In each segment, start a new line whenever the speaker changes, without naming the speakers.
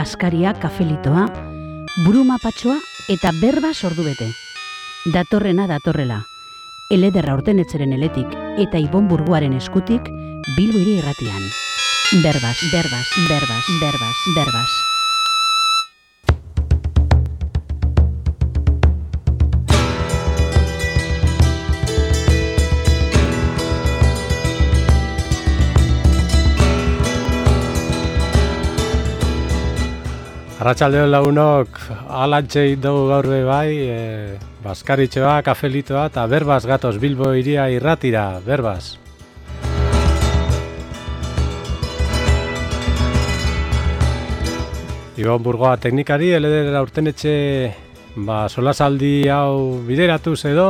Baskaria, kafelitoa, buruma patxoa eta berba sordu bete. Datorrena datorrela. Elederra orten etzeren eletik eta Ibon Burguaren eskutik Bilbo irratian. Berbas, berbas, berbas, berbas, berbas.
Arratxaldeo lagunok alantxe dugu gaur be bai, e, Baskaritxoa, kafelitoa eta berbaz gatoz Bilbo iria irratira, berbaz. Ibon Burgoa teknikari, eledera urtenetxe ba, solasaldi hau bideratuz edo,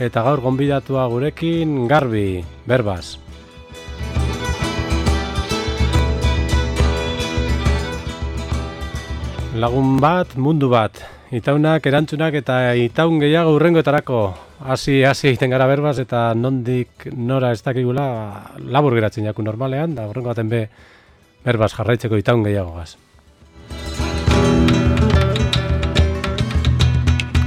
eta gaur gonbidatua gurekin garbi, berbaz. Lagun bat, mundu bat. Itaunak, erantzunak eta itaun gehiago urrengoetarako. Hasi, hasi egiten gara berbaz eta nondik nora ez dakigula labur geratzen jaku normalean, da urrengo baten be berbaz jarraitzeko itaun gehiago gaz.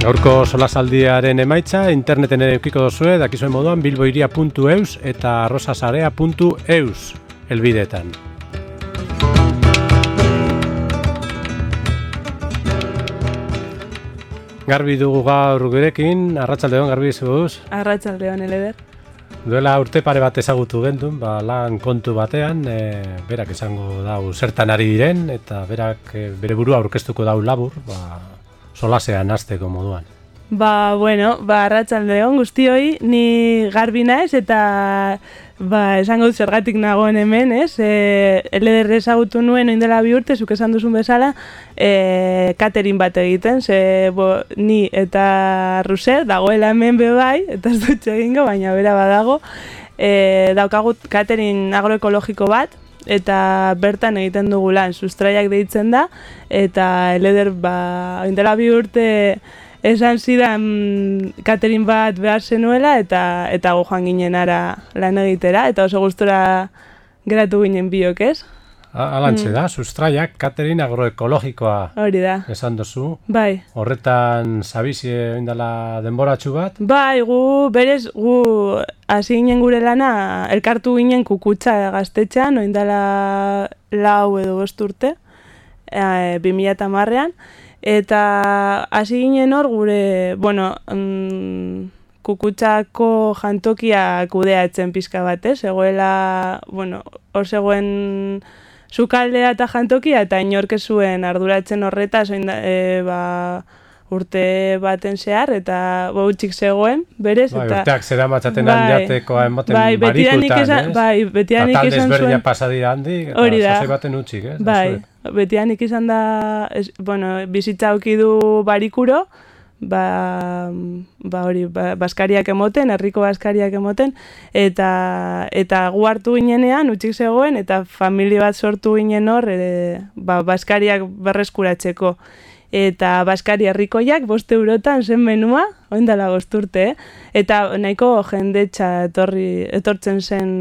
Gaurko solasaldiaren emaitza interneten ere eukiko dozue, dakizuen moduan bilboiria.eus eta rosasarea.eus elbidetan. Garbi dugu gaur gurekin, arratsaldeon garbi zuz.
Arratsaldeon eleder.
Duela urte pare bat ezagutu gendun, ba, lan kontu batean, e, berak esango dau zertan ari diren, eta berak e, bere burua aurkeztuko dau labur, ba, solasean hasteko moduan.
Ba, bueno, ba, arratsaldeon guztioi, ni garbi naiz eta ba, esango zergatik nagoen hemen, ez? E, LDR ezagutu nuen oindela bi urte, zuk esan duzun bezala, e, katerin bat egiten, ze bo, ni eta Ruser dagoela hemen be bai, eta ez dut egingo, baina bera badago, e, daukagut katerin agroekologiko bat, eta bertan egiten dugu lan, sustraiak deitzen da, eta LDR, ba, oindela bi urte, esan zidan katerin bat behar zenuela eta eta go joan ginen ara lan egitera eta oso gustora geratu ginen biok, ez?
Alantxe mm. da, sustraiak, katerin agroekologikoa
Hori da.
esan dozu.
Bai.
Horretan zabizi indala denboratxu bat?
Bai, gu, berez, gu hasi ginen gure lana, elkartu ginen kukutsa gaztetxean, oindala lau edo bosturte, e, 2000 eta marrean, Eta hasi ginen hor gure, bueno, mm, kukutsako jantokia kudeatzen pizka bat, ez? Egoela, bueno, hor zegoen sukaldea eta jantokia eta inorke zuen arduratzen horreta, zoin da, e, ba, urte baten zehar, eta bautxik zegoen, berez.
Bai,
eta,
urteak zera matzaten bai, handiatekoa emoten
bai,
barikutan,
izan, Bai, betianik
izan
zuen.
Talde pasadira handi,
hori da.
baten utxik, ez?
Bai, betianik izan da, es, bueno, bizitza du barikuro, ba, ba hori, ba, baskariak emoten, herriko baskariak emoten, eta eta gu hartu ginenean, utxik zegoen, eta familia bat sortu ginen hor, e, ba, baskariak berreskuratzeko eta Baskari herrikoiak boste eurotan zen menua, oindala bosturte, eh? eta nahiko jendetxa etorri, etortzen zen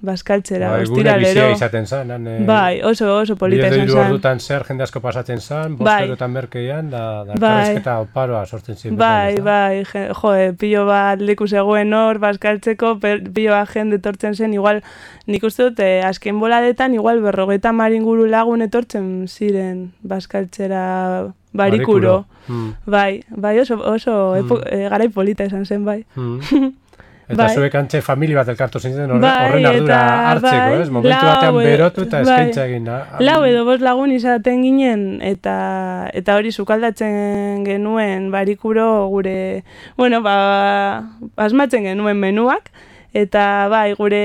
Baskaltzera,
bai,
ostira
lero. izaten zen, eh?
bai, oso, oso polita
zen
zen.
ordutan zer jende asko pasatzen zen, boste bai. eurotan merkeian, da, da bai. oparoa sortzen zen.
Bai, bai, jo, pilo bat liku zegoen hor, Baskaltzeko, pilo bat jende etortzen zen, igual, nik uste dut, eh, azken boladetan, igual berrogeta maringuru lagun etortzen ziren Baskaltzera barikuro. Hmm. Bai, bai oso, oso hmm. e, garai polita esan zen, bai.
Hmm. Eta bai. zuek antxe familia bat elkartu zintzen horren bai, ardura hartzeko, bai, ez? Momentu batean berotu eta bai, eskaintza egin.
Lau edo bost lagun izaten ginen eta eta hori sukaldatzen genuen barikuro gure, bueno, ba, asmatzen genuen menuak eta bai, gure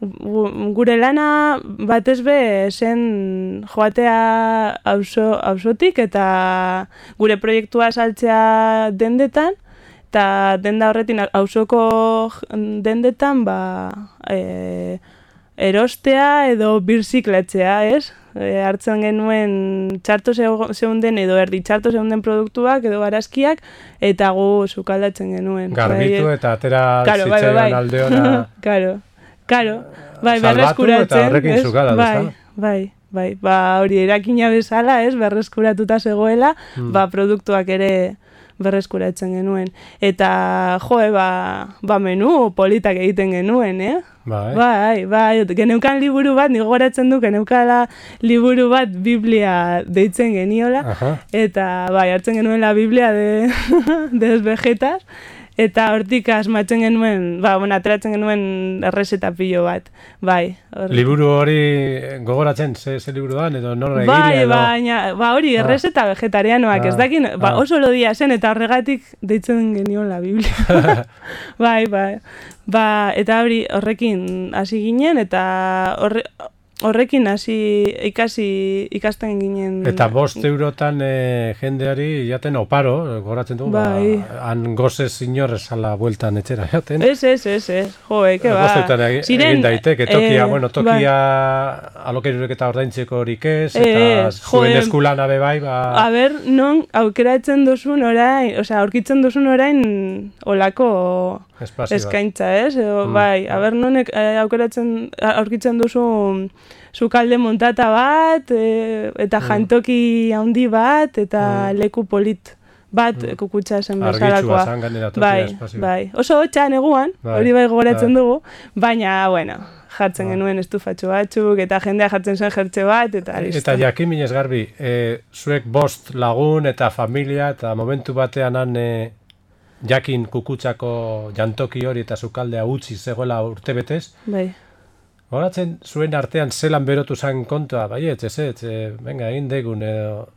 gure lana batez be zen joatea auzo auzotik eta gure proiektua saltzea dendetan eta denda horretin auzoko dendetan ba e, erostea edo birzikletzea, ez? E, hartzen genuen txarto zeunden edo erdi txarto zeunden produktuak edo barazkiak eta gu sukaldatzen genuen.
Garbitu bai, eta atera claro, bai, bai, bai. aldeona.
Karo. Karo, bai, berreskuratzen.
Horrekin zukala,
bai, bai, bai, ba, hori erakina bezala, ez, berreskuratuta zegoela,
Hmm.
ba, produktuak ere berreskuratzen genuen. Eta, joe, ba, ba menu politak egiten genuen, eh?
Bai.
Bai, bai, geneukan liburu bat, nigo goratzen du, geneukala liburu bat Biblia deitzen geniola,
Aha.
eta bai, hartzen genuen la Biblia de, de eta hortik asmatzen genuen, ba, bueno, ateratzen genuen errezeta pilo bat, bai. hor-
Liburu hori gogoratzen, ze, ze liburu dan, edo norra egile,
Bai,
edo...
baina, ba hori,
Ah.
errezeta vegetarianoak, ez
Ah,
dakin, ba,
ah.
oso lodia zen, eta horregatik deitzen genion la Biblia. bai, bai. Ba, eta hori horrekin hasi ginen, eta horre, horrekin hasi ikasi ikasten ginen.
Eta bost eurotan e, jendeari jaten oparo, goratzen dugu,
Bai.
ba, han gozez inorrez ala bueltan etxera jaten.
Ez, ez, ez, ez, jo, eke, ba.
Bost
Ziren,
egin daiteke, tokia,
eh,
bueno, tokia alokerurek eta ordaintzeko horik ez,
Ez,
eta zuen
joe,
eskulana be bai, ba...
A ber, non aukeratzen duzun orain, osea, aurkitzen duzun orain olako
espazio
eskaintza, ez? Edo,
Mm.
bai, a ber, eh, aukeratzen, aurkitzen duzu sukalde montata bat, eh, eta
Mm.
jantoki handi bat, eta
Mm.
leku polit bat
Mm.
kukutza zen bezalakoa. Bai, bai. Oso hotxa neguan,
Bai,
hori bai gogoratzen
bai.
dugu, baina, bueno, jartzen
Bai.
genuen estufatxo batzuk, eta jendea jartzen zen jertxe bat, eta listo.
Eta jakin minez garbi, e, zuek bost lagun eta familia eta momentu batean han e, jakin kukutsako jantoki hori eta sukaldea utzi zegoela urtebetez,
Bai.
Horatzen zuen artean zelan berotu zen kontua, bai ez, ez, e, venga, egin degun, edo,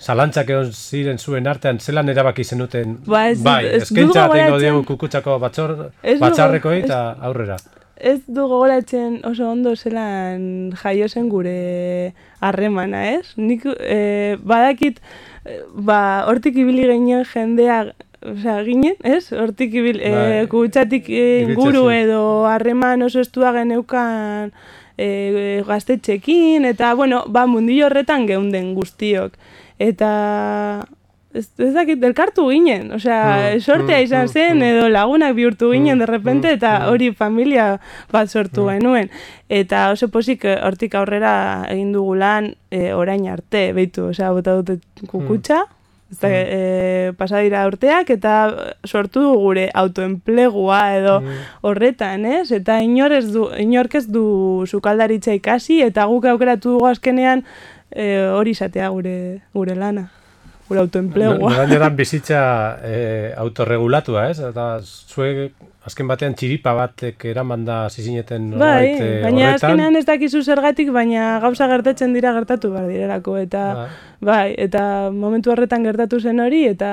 zalantzak egon ziren zuen artean, zelan erabaki zenuten,
Ba, ez
bai, eskaintza tengo
gogoratzen.
diegu kukutsako batzor,
Ez dut
batzarreko
go-
eta aurrera.
Ez du gogoratzen oso ondo zelan jaio zen gure harremana, ez? Nik eh, badakit, eh, ba, hortik ibili ginen jendea, osea, ginen, ez? Hortik ibil,
Bai.
kutsatik eh, inguru edo harreman oso estua geneukan eh, gaztetxekin, eta, bueno, ba, mundillo horretan geunden guztiok. Eta, ez, ez dakit, elkartu ginen, osea,
Mm,
sortea
mm,
izan
mm,
zen,
mm.
edo lagunak bihurtu ginen,
Mm,
de repente,
mm,
eta
mm.
hori familia bat sortu genuen. Eta oso posik hortik aurrera egin dugu lan eh, orain arte, beitu, osea, bota dute kukutxa, ez da, eh, pasa dira urteak, eta sortu dugu gure autoenplegua edo
Mm.
horretan, ez? Eta inor ez du, inork ez du sukaldaritza ikasi, eta guk aukeratu dugu azkenean eh, hori izatea gure, gure lana, gure autoenplegua.
Gaineran bizitza e, autorregulatua, ez? Eta zuek azken batean txiripa batek eraman da zizineten
Bai,
e,
baina
horretan.
azkenean ez dakizu zergatik, baina gauza gertatzen dira gertatu behar direlako, eta
Bai.
bai, eta momentu horretan gertatu zen hori, eta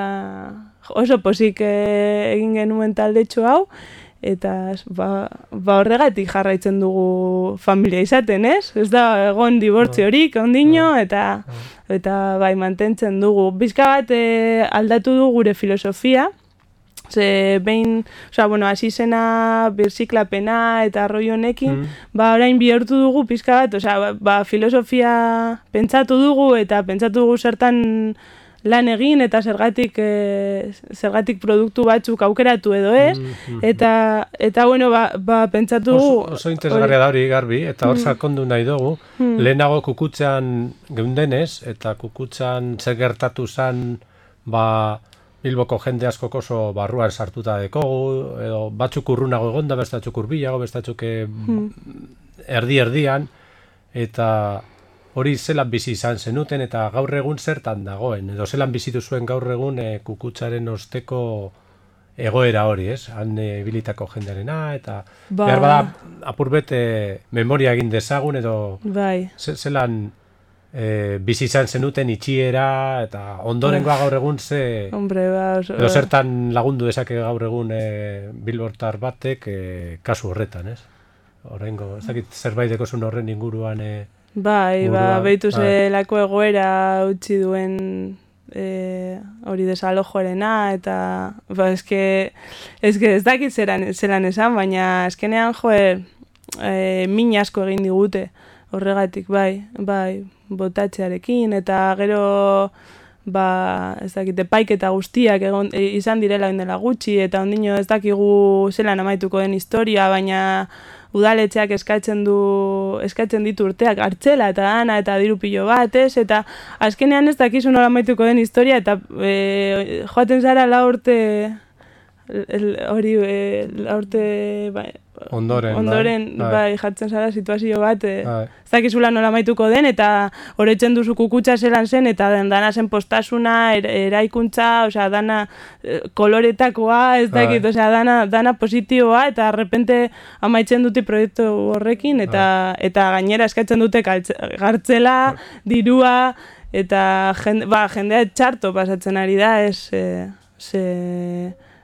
oso posik eh, egin genuen taldetxo hau, eta ba, ba horregatik jarraitzen dugu familia izaten, ez? Ez da egon dibortzio horik, ondino, eta eta bai mantentzen dugu. Bizka bat eh, aldatu du gure filosofia, Ze behin, osea, bueno, hasi zena birziklapena eta arroi honekin,
Mm.
ba orain bihurtu dugu pizka bat, osea, ba, ba filosofia pentsatu dugu eta pentsatu dugu zertan lan egin eta zergatik eh, zergatik produktu batzuk aukeratu edo ez,
Mm, mm.
eta eta bueno, ba, ba pentsatu
Oso, oso interesgarria da hori garbi, eta hor sakondu nahi dugu.
Mm.
Lehenago kukutzean geundenez, eta kukutzan zer gertatu zan, ba, Bilboko jende askok oso barruan sartuta dekogu, edo batzuk urrunago egonda, beste batzuk urbilago, beste batzuk eh, erdi-erdian, eta hori zelan bizi izan zenuten, eta gaur egun zertan dagoen, edo zelan bizitu zuen gaur egun e, kukutzaren osteko egoera hori, ez? Han e, bilitako jendearena, eta
Ba-
behar bada apur bete memoria egin dezagun, edo
bai.
ze- zelan e, bizi izan zenuten itxiera, eta ondorengoa gaur egun ze...
Hombre, ba, oso,
Edo zertan lagundu dezake gaur egun e, bilbortar batek e, kasu horretan, ez? Horrengo, ez dakit zerbait dekozun horren inguruan e,
Bai, ba, behitu
bai.
zelako egoera utzi duen e, hori desalojoarena, eta ba, eske, eske ez dakit zelan, zelan esan, baina eskenean jo, e, min asko egin digute horregatik, bai, bai, botatzearekin, eta gero ba, ez dakit, epaiketa guztiak egon, e, izan direla oin dela gutxi, eta ondino ez dakigu zelan amaituko den historia, baina udaletxeak eskatzen du eskatzen ditu urteak hartzela eta dana eta diru pilo bat, ez? Eta azkenean ez dakizu nola maituko den historia eta e, joaten zara la urte hori e, la urte bai,
Ondoren,
ondoren
bai,
bai, jartzen zara situazio bat, e, ez dakizula nola maituko den, eta horretzen duzu kukutsa zelan zen, eta dana zen postasuna, er, eraikuntza, osea, dana eh, koloretakoa, ez dakit,
Bai.
osea, dana, dana positiboa, eta repente amaitzen dute proiektu horrekin, eta eta gainera eskatzen dute gartzela, dirua, eta jende, ba, jendea txarto pasatzen ari da, ez, e, ze,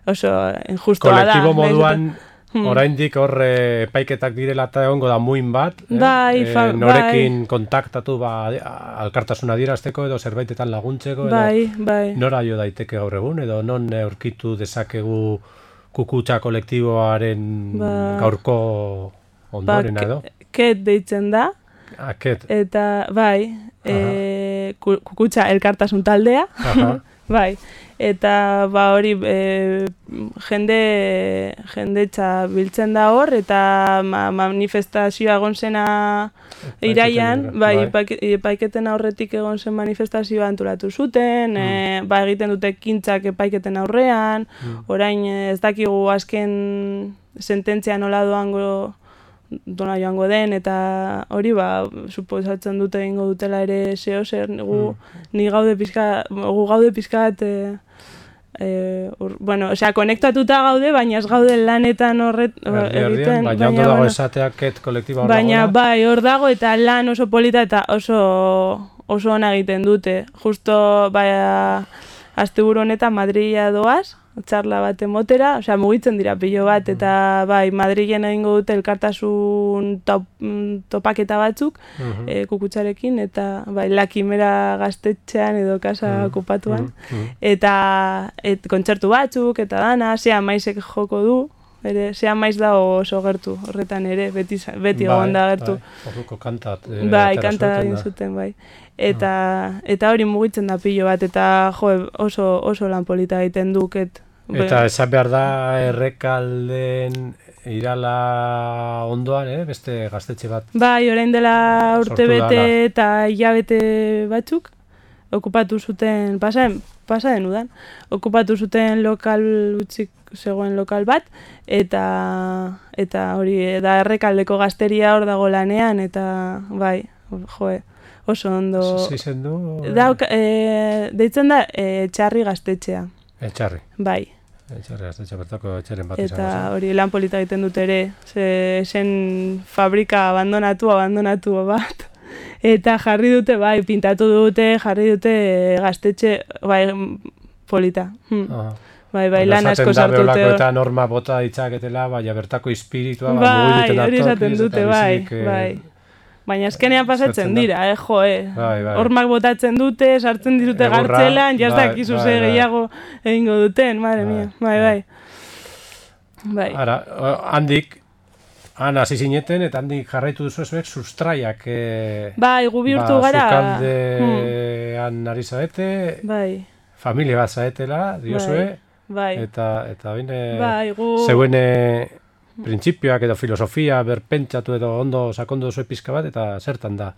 oso injustoa da.
Kolektibo moduan,
Hmm.
oraindik hor eh, epaiketak direla eta egongo da muin bat. eh?
Bai, fa-
norekin kontaktatu ba, alkartasuna dirazteko edo zerbaitetan laguntzeko edo
Bai, bai.
nora jo daiteke gaur egun edo non aurkitu dezakegu kukutsa kolektiboaren
Ba-
gaurko ondorena
ke-
edo?
Ket deitzen da,
Aket.
eta bai, e, ku- kukutsa elkartasun taldea,
Aha.
bai, eta ba hori e, jende jendetza biltzen da hor, eta ma, manifestazioa egon zena iraian, bai, epaike- epaiketen aurretik egon zen manifestazioa antolatu zuten, e, ba egiten dute kintzak epaiketen aurrean,
Mm.
orain ez dakigu azken sententzia nola doango dona joango den, eta hori ba, suposatzen dute egingo dutela ere zeo zer, gu, ni gaude pizka, gu gaude pizkat, e, e, ur, bueno, osea, konektatuta gaude, baina ez gaude lanetan horret egiten,
baina ondo dago
bueno,
esateak ket kolektiba hor
baina bai, hor dago eta lan oso polita eta oso oso ona egiten dute. Justo bai asteburu honetan Madrila doaz, txarla bat emotera, osea mugitzen dira pilo bat eta bai Madrilen egingo dute elkartasun top, mm, topaketa batzuk
Mhm.
e, kukutzarekin eta bai la kimera gaztetxean edo kasa
Mhm.
okupatuan
Mhm. Mhm.
eta et, kontzertu batzuk eta dana, zea maizek joko du, ere, zea maiz da oso gertu horretan ere, beti, beti
Bai,
da gertu.
Bai, orduko kantat. eh,
Bai, kanta egin zuten, bai. Eta, eta hori mugitzen da pilo bat, eta jo, oso, oso lan polita egiten duket.
Eta esan behar da errekalden irala ondoan, eh? beste gaztetxe bat.
Bai, orain dela urte bete eta hilabete batzuk, okupatu zuten, pasaden, pasaden udan, okupatu zuten lokal utzik zegoen lokal bat, eta eta hori da errekaldeko gazteria hor dago lanean, eta bai, joe, oso ondo...
Zizen du?
Dauk, e, deitzen da e, txarri gaztetxea,
Etxarri.
bai.
Etxarri gaztetxe bertako etxeren bat
Eta hori lan polita egiten dut ere, ze zen fabrika abandonatu, abandonatu bat. Eta jarri dute, bai, pintatu dute, jarri dute gaztetxe, bai, polita. Hm.
Ah.
Bai, bai, lan asko sartu dute.
eta norma bota ditzaketela, baina bertako espiritua ba,
Bai,
mugiten
hori esaten
eta
dute, bai,
eh,
bai. Baina azkenean pasatzen dira, eh, jo, eh.
Bai, bai.
Hormak botatzen dute, sartzen dituzte
Egurra,
gartzelan, jaz
bai, bai, bai.
gehiago egingo duten, madre
Bai,
mia, bai,
bai.
bai. Bai,
Ara, handik, han hasi zineten, eta handik jarraitu duzu zuek sustraiak. Eh,
bai, gu bihurtu
ba,
gara.
Sukaldean ari zaete,
Hmm, bai,
familia bat zaetela, diozue,
bai,
eta, eta bine,
bai, gu...
zeuen eh, printzipioak edo filosofia berpentsatu edo ondo sakondu duzu pizka bat, eta zertan da.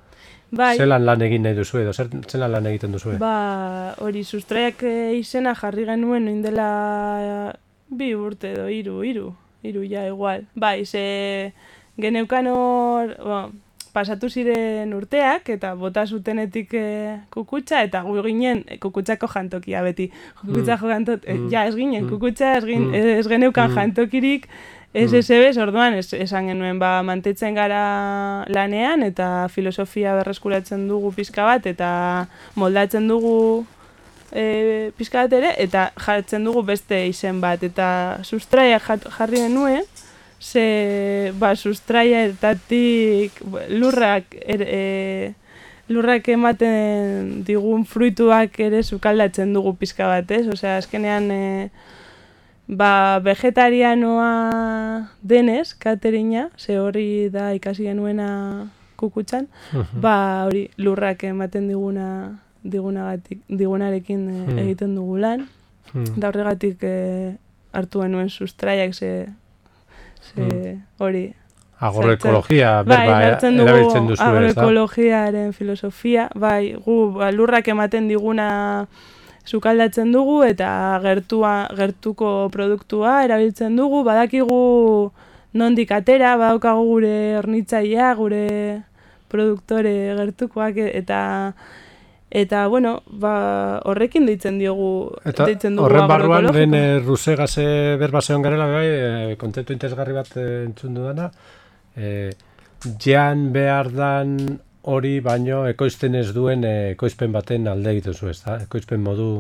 bai,
Zelan lan egin nahi duzu edo, zer, zelan lan egiten duzu.
ba, hori sustraiak eh, izena jarri genuen oin dela bi urte edo hiru, hiru, hiru ja igual. Bai, ze geneukan hor, bueno, pasatu ziren urteak eta bota zutenetik eh, kukutsa eta gu ginen eh, kukutsako jantokia beti. Kukutsa
Mm.
jantot, eh,
Mm.
ja ez ginen
Mm.
kukutsa, ez, gin,
Mm.
ez geneukan
Mm.
jantokirik Ez
Mm.
ez orduan, ez, esan genuen, ba, mantetzen gara lanean, eta filosofia berreskuratzen dugu pizka bat, eta moldatzen dugu e, pizka bat ere, eta jartzen dugu beste izen bat, eta sustraia jarri genuen, ze, ba, sustraiaetatik lurrak, er, e, lurrak ematen digun fruituak ere sukaldatzen dugu pizka bat, ez? Osea, azkenean, e, ba, vegetarianoa denez, katerina, ze hori da ikasi genuena kukutxan, ba, hori lurrak ematen diguna digunarekin e,
Hmm.
egiten dugu lan,
Hmm.
da horregatik e, hartu genuen sustraiak ze, ze
Hmm.
hori,
Agroekologia,
bai,
berba,
dugu
erabiltzen duzu
agroekologiaren filosofia, bai, gu ba, lurrak ematen diguna sukaldatzen dugu eta gertua, gertuko produktua erabiltzen dugu, badakigu nondik atera, badaukagu gure hornitzailea, gure produktore gertukoak eta eta bueno, ba, horrekin deitzen diogu
Eta
deitzen dugu
horren barruan, lehen eh, rusegase berba zeon garela, bai, e, kontentu interesgarri bat eh, entzun dudana, e, jan behar dan hori baino ekoizten ez duen ekoizpen baten alde egiten zu, ez da? Ekoizpen modu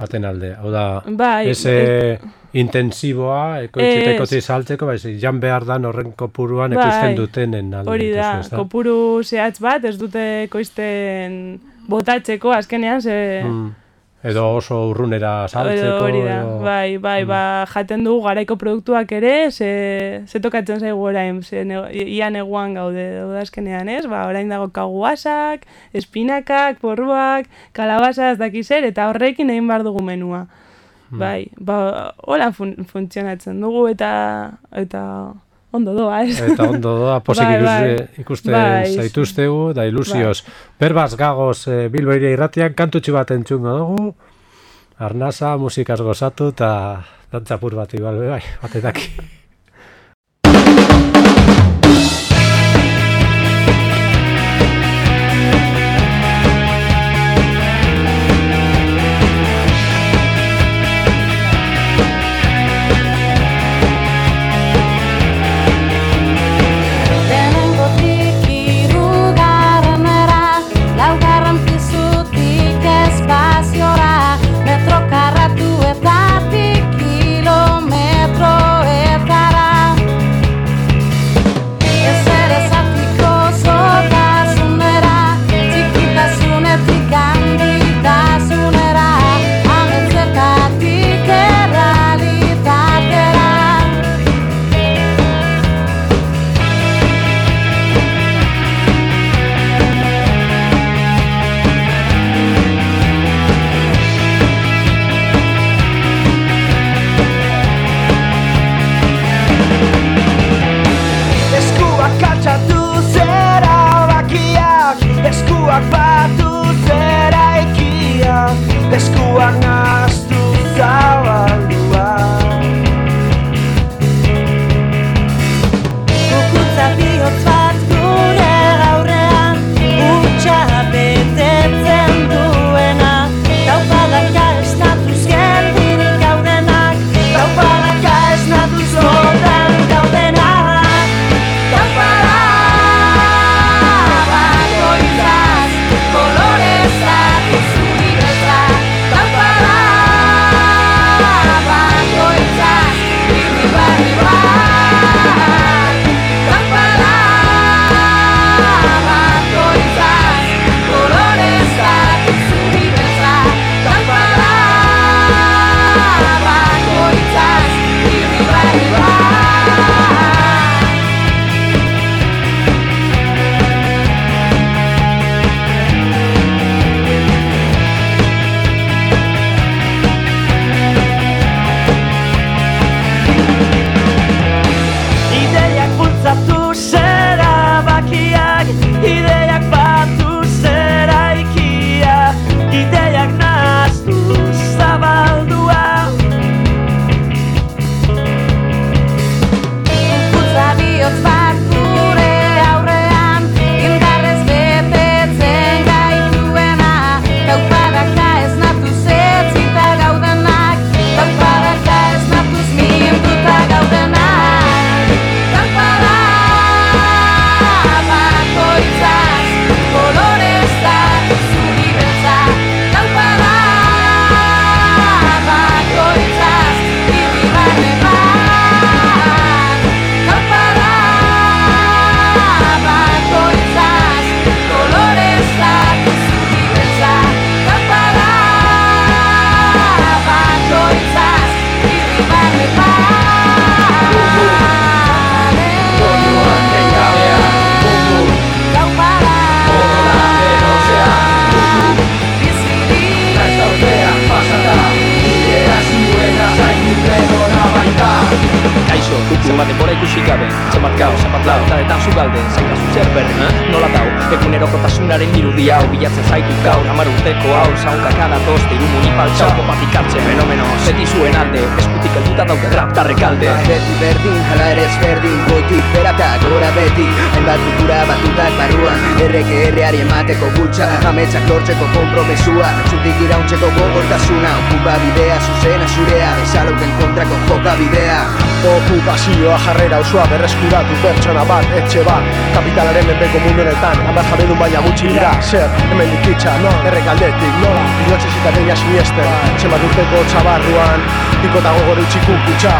baten alde. Hau da,
Bai,
ez eh, intensiboa, ekoitziteko
Ez.
saltzeko, bai, jan behar dan horren kopuruan
Bai,
ekoizten dutenen alde
Hori da,
zu, ez da?
kopuru zehatz bat, ez dute koizten botatzeko azkenean, ze...
Mm. Edo oso urrunera saltzeko.
hori da,
edo-
bai, bai,
Mm.
ba, jaten dugu garaiko produktuak ere, ze, ze tokatzen zaigu orain, ze ne, ia neguan gaude, da azkenean, ez? Ba, orain dago kaguasak, espinakak, porruak, kalabasa ez dakiz zer, eta horrekin egin behar dugu menua.
Mm.
Bai, ba, hola fun, funtzionatzen dugu eta eta ondo doa, ez?
Eta ondo doa, posik
Bai,
ikuste,
bai.
ikusten
Bai.
zaituztegu, da ilusioz. Berbaz gagoz e, Bilbo iria irratian, kantutxu bat entzungo dugu, arnasa, musikaz gozatu, eta dantzapur bat igual, bai, batetaki.
Emateko gutxa Ametsak lortzeko kompromesua Zutik irauntzeko gogortasuna. Okupa bidea, zuzena zurea. Bezalauten kontrako joka bidea.
Okupazioa jarrera osoa berreskuratu pertsona bat, etxe bat. Kapitalaren menpeko mundu honetan, hamar jabedun baina gutxi dira. Zer, hemen dikitza, no, errekaldetik, nola? Inotxez eta deia sinesten, txemat urteko txabarruan Dikota gogor utxik kutxa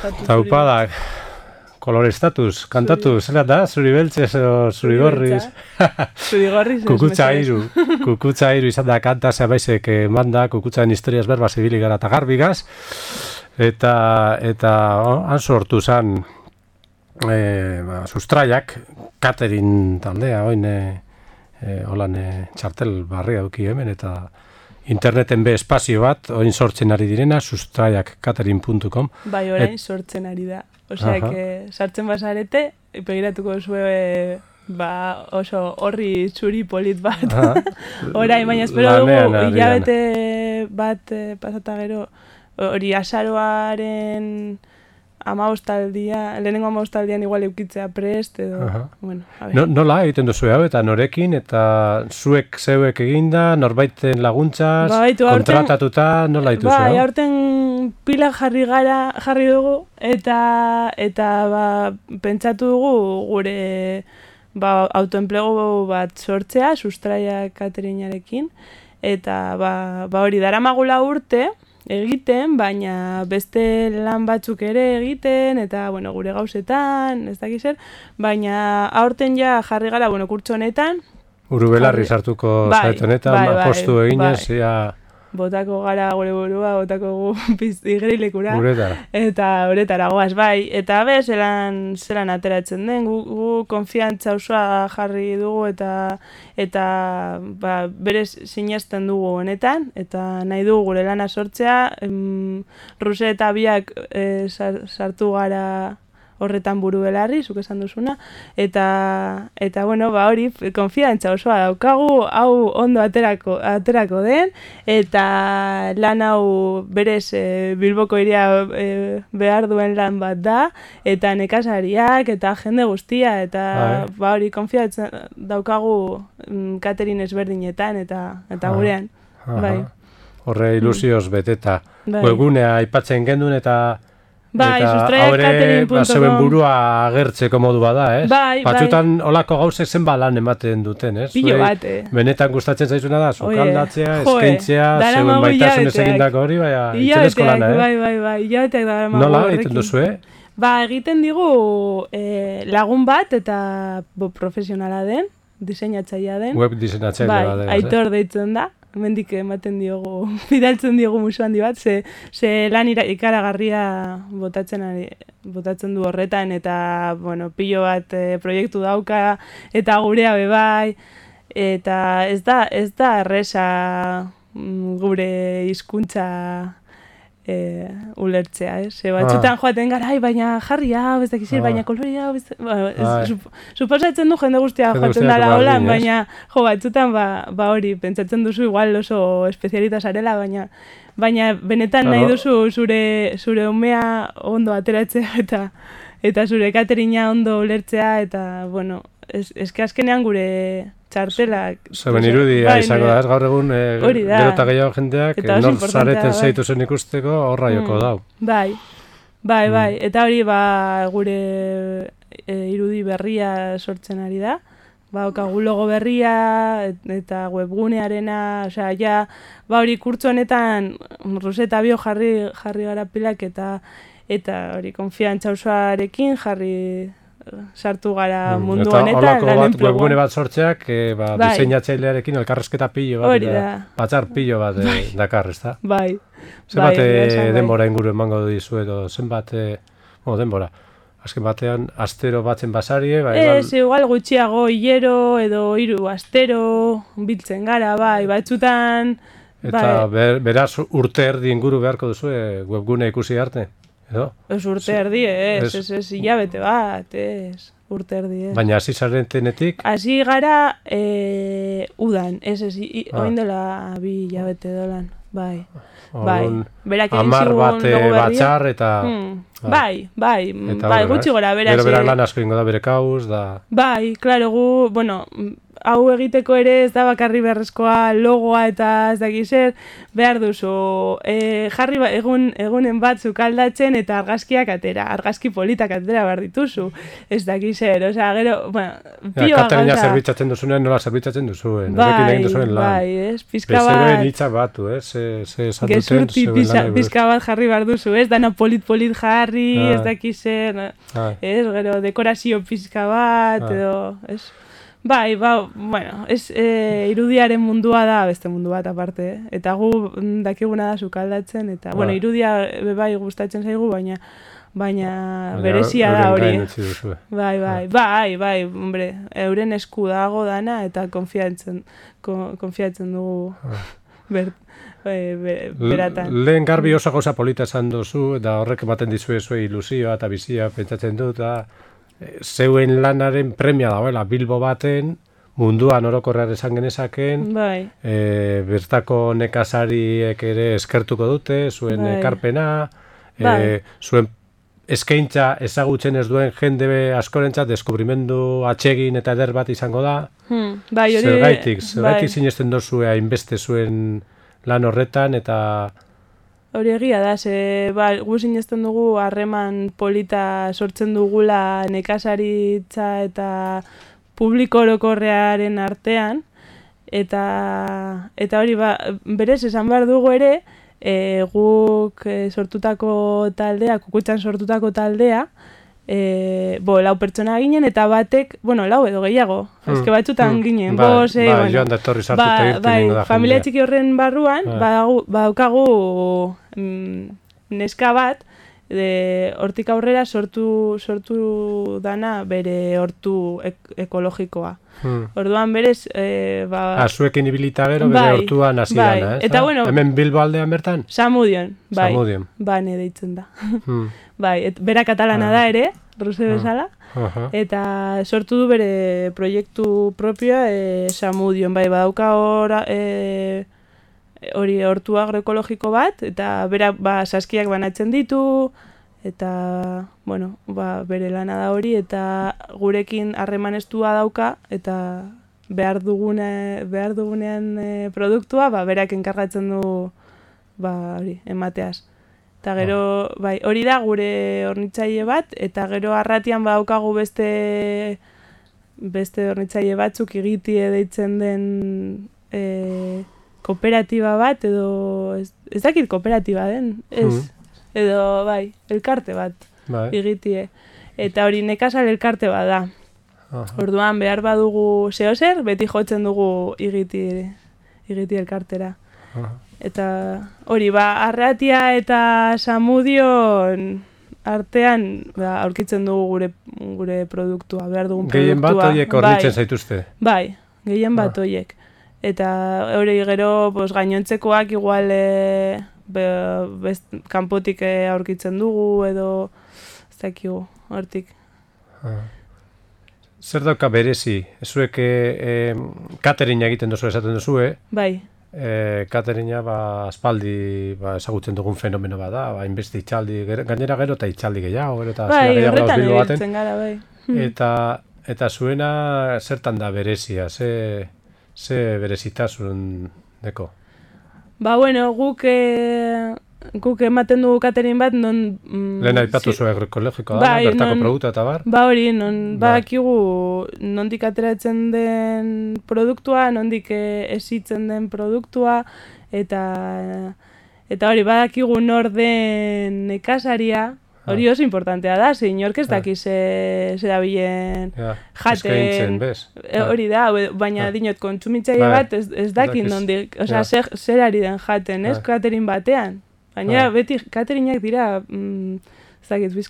Taupadak, kolorestatus, kantatu, zela da, zuri beltzez zuri gorriz.
Zurigorriz ez,
Kukutza iru, kukutza iru izan da kanta zebaizek manda, kukutzaren historiaz berba zibili gara eta garbigaz. Eta, eta oh, han sortu zan e, ba, sustraiak, Katerin taldea, oin e, e, holan e, txartel barri dauki hemen, eta interneten be espazio bat, oin sortzen ari direna, sustraiak katerin.com.
Bai, orain sortzen ari da. Osea,
Aha.
que sartzen bazarete, begiratuko zue ba, oso horri txuri polit bat.
Aha.
Orain, baina espero
Lanean
dugu hilabete bat eh, pasata gero, hori azaroaren amabostaldia, lehenengo amabostaldian igual eukitzea prest, edo,
Aha.
bueno, a ver.
No, nola egiten duzu hau eta norekin eta zuek zeuek eginda, norbaiten laguntzaz,
Ba, baitu, aurten-
kontratatuta, nola dituzu
Bai, aurten pila jarri gara, jarri dugu, eta, eta ba, pentsatu dugu gure ba, autoenplegu bat sortzea, sustraia katerinarekin, eta ba, ba hori daramagula urte, egiten, baina beste lan batzuk ere egiten, eta bueno, gure gauzetan, ez dakiz zer, baina aurten ja jarri gara, bueno, kurtso honetan,
Uru belarri
Jarri-
sartuko
Bai,
honetan,
bai,
ba,
bai,
postu eginez,
bai.
ia
botako gara gure burua, botako gu pizti igrilekura.
uretara.
Eta horretara goaz, bai. Eta be, zelan, zelan ateratzen den, gu, gu konfiantza osoa jarri dugu eta eta ba, berez sinesten dugu honetan, eta nahi dugu gure lana sortzea, em, Ruse eta biak e, sar- sartu gara horretan buru belarri, zuk esan duzuna, eta, eta bueno, ba hori, konfiantza osoa daukagu, hau ondo aterako, aterako den, eta lan hau berez e, Bilboko iria e, behar duen lan bat da, eta nekazariak, eta jende guztia, eta
Bai.
ba hori, konfiantza daukagu mm, catering ezberdinetan, eta, eta gurean.
Aha.
Bai.
Horre ilusioz beteta.
Bai.
Webgunea aipatzen gendun eta
Bai, sustraiak
ba, zeuen burua agertzeko modu bada, ez?
Bai, bai.
Batzutan olako gauzek zenba lan ematen duten, ez? Zuei
bat, eh.
Benetan gustatzen zaizuna da, sukaldatzea, eskaintzea, zeuen baitasunez egindako hori, baina itxelezko
Hilabeteak,
lana, eh?
bai, bai, bai, hilabeteak da
Nola egiten duzu, eh?
Ba, egiten digu e, lagun bat eta bo, profesionala den, diseinatzailea den.
Web diseinatzaile
bai,
bat. eh?
aitor deitzen da. Hemendik ematen diogu, bidaltzen diogu musu handi bat, ze, ze lan ira, ikaragarria botatzen, ari, botatzen du horretan, eta, bueno, pilo bat e, proiektu dauka, eta gurea bebai, eta ez da, ez da erresa mm, gure hizkuntza e, ulertzea, ez? Ze batzutan joaten gara, ai, baina jarri hau, ez dakiz,
Ah.
baina kolori hau, ez, ba,
Bai.
sup- suposatzen du jende guztia joaten holan,
ez?
baina jo, batzutan ba, ba hori, pentsatzen duzu igual oso espezialita zarela, baina baina benetan nahi duzu zure zure umea ondo ateratzea eta eta zure katerina ondo ulertzea eta bueno, es, eske azkenean gure txartelak
Zeben irudia
bai,
izango da, ez gaur egun e,
Hori da.
gero eta gehiago jendeak
Eta
nor zareten
bai.
zeitu zen ikusteko horra joko
Mm.
dau.
Bai, bai,
Mm.
bai. Eta hori ba, gure e, irudi berria sortzen ari da. Ba, okagu logo berria et- eta webgunearena, osea, ja, ba hori kurtzo honetan Roseta bio jarri jarri gara pilak eta eta hori konfiantza osoarekin jarri sartu gara
Mm,
mundu
eta
honetan
holako
lan
bat webgune bat sortzeak, e, ba,
Bai.
diseinatzailearekin elkarrezketa pilo bat,
Hori
eta
da.
batzar pilo bat e, dakar, ez da?
Bai.
Zenbat
bai,
e,
esan, bai.
denbora inguru emango dizu edo zenbat, e, bueno, denbora. Azken batean, astero batzen basarie, ba, igual,
Ez, igual gutxiago hilero edo hiru astero biltzen gara, bai, batzutan
eta
bai,
ber, beraz urte erdi inguru beharko duzu e, webgune ikusi arte, edo?
ez urte erdi, ez,
Ez-
ez, hilabete bat, ez, urte erdi, ez.
Baina hasi zaretenetik,
Hasi gara e, udan, ez, ez, i,
Ah.
oin dela bi hilabete dolan, bai. Bai, berak egin
hamar
zigun
bat batzar eta...
Hmm,
bai.
Bai, bai,
Eta
bai, gutxi gora beraz.
Gero berak lan asko ingo da bere kauz, da...
Bai, klaro, gu, bueno, hau egiteko ere ez da bakarri beharrezkoa logoa eta ez dakiz zer, behar duzu e, jarri ba, egun, egunen batzuk aldatzen eta argazkiak atera, argazki politak atera behar dituzu, ez dakiz zer, osea, gero, bueno,
Ja,
pioa gauza.
zerbitzatzen duzunean, nola zerbitzatzen duzuen, horrekin
Bai,
egin duzuen lan.
bai, ez, pizka
Bezeroen
bat,
hitzak batu, ez? Ze, ze
gezurti pizka, bat jarri behar duzu, ez, dana polit-polit jarri,
Ah.
ez dakiz zer,
Ah,
ez, gero dekorazio pizka bat,
Ah.
edo, ez? Bai, ba, bueno, ez, e, irudiaren mundua da beste mundu bat aparte, eh? eta gu mm, dakiguna da sukaldatzen, eta, bueno,
Ah.
irudia bai gustatzen zaigu, baina baina berezia da hori.
gain utzi duzue.
Bai, bai, bai, bai, hombre, euren esku dago dana eta konfiatzen, ko, konfiatzen dugu ber, e, be, beratan.
Lehen garbi oso gauza polita esan duzu, eta horrek ematen dizue zue ilusioa eta bizia pentsatzen dut, da, eh, zeuen lanaren premia dagoela Bilbo baten, munduan orokorrean esan genezaken,
Bai,
e, bertako nekazariek ere eskertuko dute, zuen
Bai.
ekarpena, e,
Bai.
zuen eskaintza ezagutzen ez duen jende askorentzat deskubrimendu atsegin eta eder bat izango da.
hmm, bai, hori...
Zergaitik, zergaitik
bai.
sinesten dozue hainbeste zuen lan horretan eta
Hori egia da, ze ba, gu sinesten dugu harreman polita sortzen dugula nekazaritza eta publiko orokorrearen artean, eta, eta hori ba, berez esan behar dugu ere, e, guk e, sortutako taldea, kukutxan sortutako taldea, e, bo, lau pertsona ginen, eta batek, bueno, lau edo gehiago,
Hmm,
eske batzutan
hmm,
ginen,
bai,
bos, eh,
bai,
bueno,
joan da etorri sartu eta irten
bai,
egingo da
familia txiki horren barruan, badagu- badaukagu mm, neska bat, de, hortik aurrera sortu, sortu dana bere hortu ek ekologikoa.
Hmm.
Orduan berez, e, ba,
Ah, zuekin ibilita gero bere
Bai,
hortuan hasi
bai.
dana, ez?
Eta
da?
bueno-
Hemen Bilbo aldean bertan?
Samudion, bai,
Samudion.
bane deitzen da.
Hmm.
bai, et, bera katalana
Ah.
da ere, ruse bezala,
Aha.
eta sortu du bere proiektu propioa e, Samudion, bai, badauka ora, e, hori hortu agroekologiko bat, eta bera ba, saskiak banatzen ditu, eta, bueno, ba, bere lana da hori, eta gurekin harreman estua dauka, eta behar, dugune, behar dugunean e, produktua, ba, berak enkargatzen du, ba, hori, emateaz. Eta gero, bai, hori da gure hornitzaile bat, eta gero arratian badaukagu beste beste hornitzaile batzuk egitie deitzen den e, kooperatiba bat, edo ez, ez dakit kooperatiba den, ez,
Mhm.
Edo bai, elkarte bat.
Bai.
igitie. Eta hori nekazal elkarte bada.
Aha.
Orduan behar badugu zeo zer, beti jotzen dugu igiti, igiti elkartera.
Aha.
Eta hori, ba, arratia eta samudion artean ba, aurkitzen dugu gure gure produktua, behar dugun produktua.
Gehien bat horiek hornitzen
bai,
zaituzte.
bai, gehien bat
Ah.
horiek. Eta hori gero, pues, gainontzekoak igual e, be, best, kanpotik eh, aurkitzen dugu edo ez dakigu, hortik.
Ah. Zer dauka berezi? Zuek e, kateringa egiten duzu esaten duzu, eh?
Bai,
E, kateringa ba, aspaldi ba, ezagutzen dugun fenomeno bada, ba, inbeste itxaldi, gainera gero eta itxaldi gehiago, gero eta
bai, horretan ibiltzen gara, bai. Hmm.
Eta, eta zuena zertan da berezia, ze, ze berezitasun deko?
Ba, bueno, guk, e, guk ematen dugu katerin bat, non... Mm,
Lehen aipatu
zi-
zu agroekologikoa da,
Bai,
bertako
non-
produktu eta bar?
Ba hori, non
Bai.
badakigu nondik ateratzen den produktua, nondik eh, esitzen den produktua, eta eta hori badakigu nor den nekasaria, hori oso importantea da, ze inork ez
Ah.
daki ze, ze dabilen
Ja,
jaten? E, hori da, baina
Ah.
dinot kontsumitzaile bat ez, ez dakin
dakiz.
nondik,
Ja.
osea, zer, zer ari den jaten, ez,
Ah.
katerin batean. Baina
Ah.
beti katerinak dira, mm, ez dakit, biz,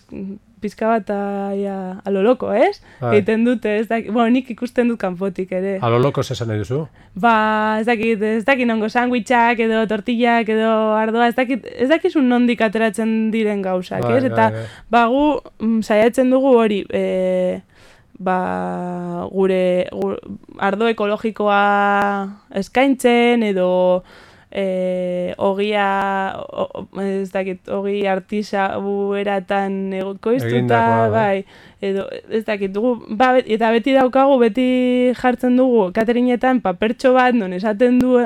pizka bat aia, alo loko, ez?
Bai.
Egiten dute, ez dakit, bueno, nik ikusten dut kanpotik ere.
Alo loko esan nahi duzu?
Ba, ez dakit, ez dakit nongo sandwichak edo tortillak edo ardoa, ez dakit, ez dakizun nondik ateratzen diren gauzak,
Bai,
ez? Eta,
bai, bai.
ba, gu mm, saiatzen dugu hori, e, ba, gure, gu- ardo ekologikoa eskaintzen edo e, ogia, o, ez dakit, ogi artisabu eratan egokoiztuta,
bai.
bai, edo, ez dakit, dugu, ba, eta beti daukagu, beti jartzen dugu, katerinetan papertxo bat, non esaten du,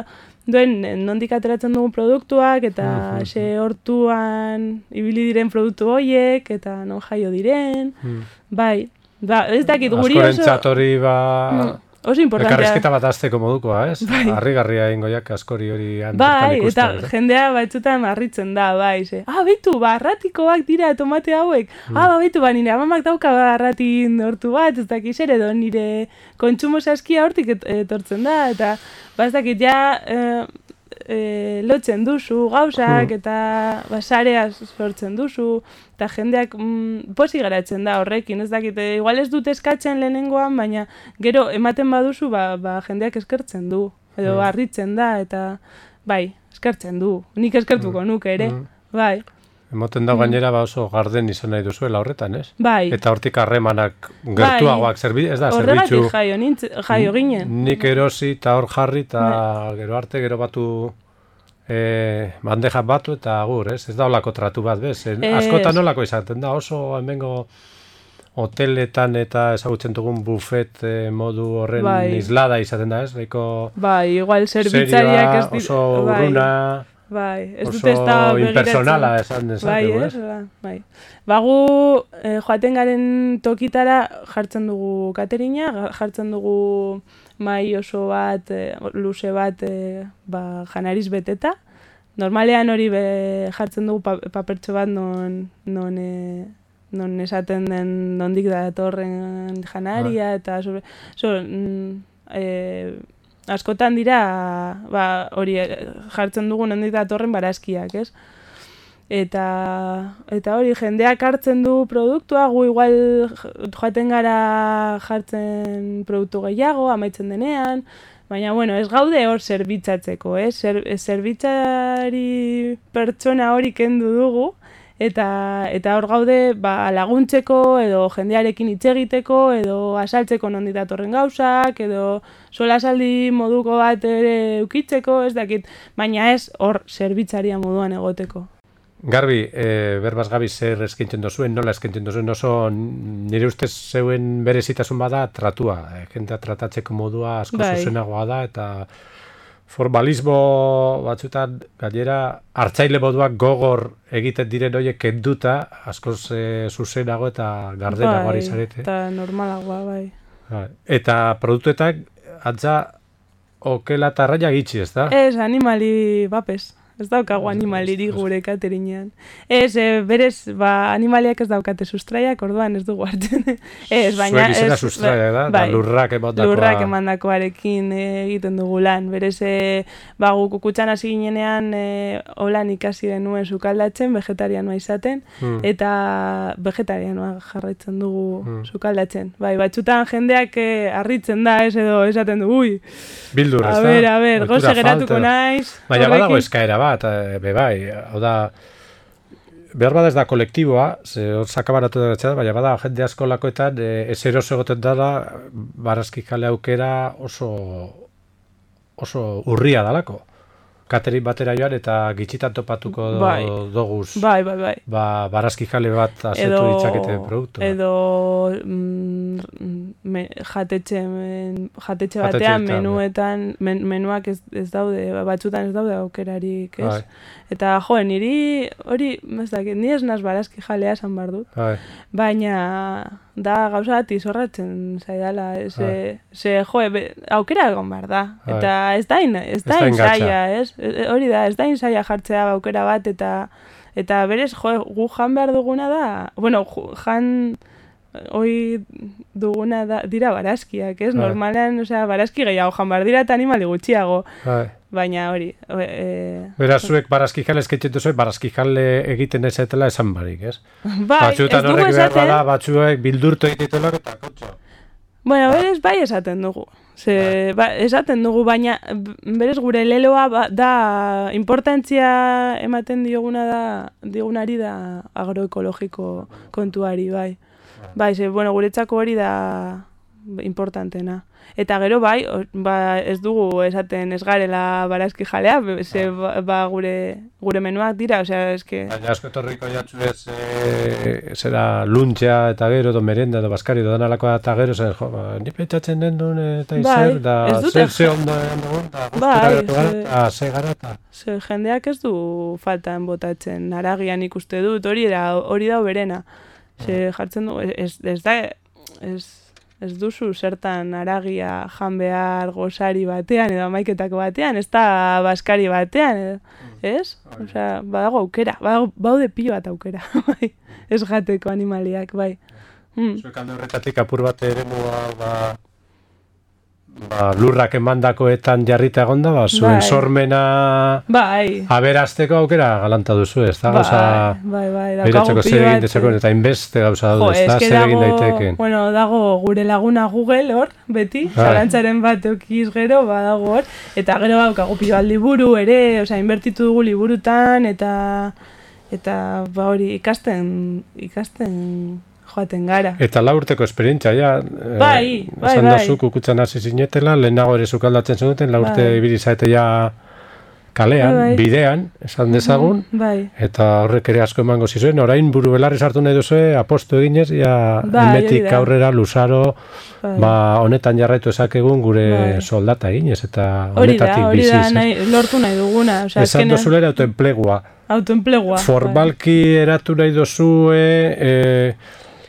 duen nondik ateratzen dugun produktuak, eta xe hortuan ibili diren produktu horiek, eta non jaio diren,
Hmm.
bai, ba, ez dakit, guri oso,
Askorentzat hori ba...
Mm, oso importantea.
Elkarrizketa bat azteko modukoa, ez?
Bai.
Harrigarria ingo askori hori han
Bai,
bertan
eta
ikustea, ez?
jendea batzutan harritzen da, bai, ze. Ah, beitu, barratikoak dira tomate hauek.
Hmm.
Ah, ba, beitu, ba, nire amamak dauka barratin hortu bat, ez dakiz ere, edo nire kontsumo saskia hortik et- etortzen da, eta, ba, ez dakit, ja, eh, eh, lotzen duzu gauzak,
Hmm.
eta ba, sarea sortzen duzu, eta jendeak mm, posi geratzen da horrekin, ez dakit, eh, igual ez dut eskatzen lehenengoan, baina gero ematen baduzu, ba, ba jendeak eskertzen du, edo
Mm.
harritzen da, eta bai, eskertzen du, nik eskertuko nuke ere,
Mm.
bai,
Emoten da gainera ba oso garden izan nahi duzuela horretan, ez?
bai,
Eta hortik harremanak gertuagoak zerbi, ez da,
horregatik
zerbitzu
jaio, nintz, jaio ginen.
nik erosi eta hor jarri eta gero arte gero batu e, bandeja batu eta agur, ez? Ez da olako tratu bat, bez?
Ez.
askotan olako izaten da, oso hemengo hoteletan eta ezagutzen dugun bufet eh, modu horren
Bai.
islada izaten da, ez? Baiko
Bai, igual zerbitzariak ez dit-
oso
bai,
urruna,
Bai, ez
oso
dute ez da
impersonala esan
Bai,
dezakegu,
ez?
ez?
Bai, bai. Bagu eh, joaten garen tokitara jartzen dugu katerina, jartzen dugu mai oso bat, eh, luze bat, eh, ba, janariz beteta. Normalean hori be, jartzen dugu pa, papertxo bat non, non, eh, non esaten den nondik datorren janaria, eta sobre, so, mm, eh, askotan dira ba, hori eh, jartzen dugu nondik datorren barazkiak, ez? Eta, eta hori jendeak hartzen du produktua, gu igual joaten gara jartzen produktu gehiago, amaitzen denean, baina bueno, ez gaude hor zerbitzatzeko, eh? Zer, zerbitzari pertsona hori kendu dugu, eta, eta hor gaude ba, laguntzeko, edo jendearekin hitz egiteko, edo asaltzeko nondik datorren gauzak, edo solasaldi moduko bat ere ukitzeko, ez dakit, baina ez hor zerbitzaria moduan egoteko.
Garbi, e, berbaz gabi zer eskaintzen dozuen, nola eskaintzen dozuen, oso nire ustez zeuen berezitasun bada tratua. E, jendea tratatzeko modua asko
Bai.
zuzenagoa da, eta formalismo batzutan gainera hartzaile moduak gogor egiten diren horiek kenduta, askoz e, zuzenago eta gardenago ari zarete.
Bai, Eta normalagoa, bai.
Bai. Eta produktuetak atza okela eta arraia gitxi, ez da?
Ez, animali bapes. Ez daukagu animaliri gure katerinean. Ez, e, berez, ba, animaliak ez daukate sustraiak, orduan ez dugu hartzen. ez, baina...
Zuek izena
ez-
sustraia da,
bai,
da lurrak emandakoa.
lurrak emandakoarekin e, egiten dugu lan. Berez, e, ba, gu kukutxan hasi ginenean e, holan ikasi genuen sukaldatzen, vegetarianoa izaten,
Hmm.
eta vegetarianoa jarraitzen dugu
Hmm.
sukaldatzen. Bai, batzutan jendeak e, harritzen da, ez edo esaten du, ui,
Bildur, ez
a
da?
ber, a ber, goze geratuko naiz.
Baina badago eskaera bat, e, be bai, hau da, behar bada ez da kolektiboa, ze hor sakabaratu da da, baina bada jende asko lakoetan, e, ez eroso egoten dara, barazki kale aukera oso, oso urria dalako. Katerin batera joan eta gitxitan topatuko
Bai.
doguz,
Bai, bai, bai.
ba, barazki kale bat asetu
edo,
ditzakete produktu.
edo mm, me, jatetxe, men- jatetxe batean menuetan men, menuak ez, ez daude batzutan ez daude aukerarik ez
Bai.
eta jo niri hori ez dakit ni ez naz barazki jalea esan behar dut
Bai.
baina da gauza bat izorratzen zaidala ze,
Bai.
ze jo be, aukera egon behar da
Bai.
eta ez da in, ez da
da
in
ingatxa.
zaila ez E- e- hori da ez da in zaila jartzea aukera bat eta eta berez jo gu jan behar duguna da bueno jan hoi duguna da, dira barazkiak, ez?
Bai.
Normalean, osea, barazki gehiago jan behar dira eta animali gutxiago.
Bai.
Baina hori, e,
Beraz, zuek barazki jale eskaitzen duzu, barazki jale egiten ezetela esan barik, ez?
bai, ez
Batzuetan
dugu
horrek behar bada, batzuek bildurtu egitetelak eta kotxo.
bueno, berez bai esaten dugu. Ze, ba, esaten dugu, baina berez gure leloa ba, da importantzia ematen dioguna da, digunari da agroekologiko kontuari, bai. Bai, ze, bueno, guretzako hori da importantena. Eta gero bai, ba, ez dugu esaten ez garela barazki jalea, ze, ba, ba, gure, gure menuak dira, osea, eske...
Baina asko etorriko jatzu ez, e, zera luntxea eta gero, edo merenda, edo baskari, edo danalakoa eta gero, zen, jo, ba, ni pentsatzen den duen eta
Bai,
izer, da
ez dute
zer ze ondo da
Bai,
gara,
ze-
gara, eta
Ze jendeak ez du faltan botatzen aragian ikuste dut, hori da hori da berena. Ze jartzen du ez, ez da ez, ez duzu zertan aragia jan behar gozari batean edo amaiketako batean, ez da baskari batean, edo, ez? Osea, badago aukera, badago, baude pilo bat aukera, bai. Ez jateko animaliak, bai. Mm.
zuek alde horretatik apur bat ere ba, ba, lurrak emandakoetan jarrita egonda, ba, zuen
Bai.
sormena
Bai,
aberazteko aukera galanta duzu, ez da?
bai,
Gauza,
bai, bai,
Beiratzeko
daukagu
zer
pilo
egin
bat,
dezakon, eta inbeste gauza daude, ez da? Zer egin
dago,
daiteken.
bueno, dago gure laguna Google hor, beti,
Bai.
zalantzaren bat eukiz gero, badago hor, eta gero daukagu pilo bat liburu ere, osea, inbertitu dugu liburutan, eta eta ba hori ikasten, ikasten joaten gara.
Eta lau urteko esperientzia, ja. eh,
Bai, bai,
esan
bai.
dozu kukutzen hasi zinetela, lehenago ere sukaldatzen zenuten, lau urte
Bai.
ibili zaete ja kalean,
Bai, bai.
bidean, esan dezagun,
Bai,
eta horrek ere asko emango zizuen, orain buru belarri sartu nahi duzue, apostu eginez, ja
Bai, hori da.
aurrera luzaro,
bai.
ba, honetan jarraitu ezakegun gure
Bai.
soldata eginez, eta
hori da,
honetatik
hori
biziz.
da, nahi, lortu nahi duguna, osea,
Esan
azkenean-
dozulera autoenplegua.
autoenplegua. bai.
Formalki eratu nahi dozue, e,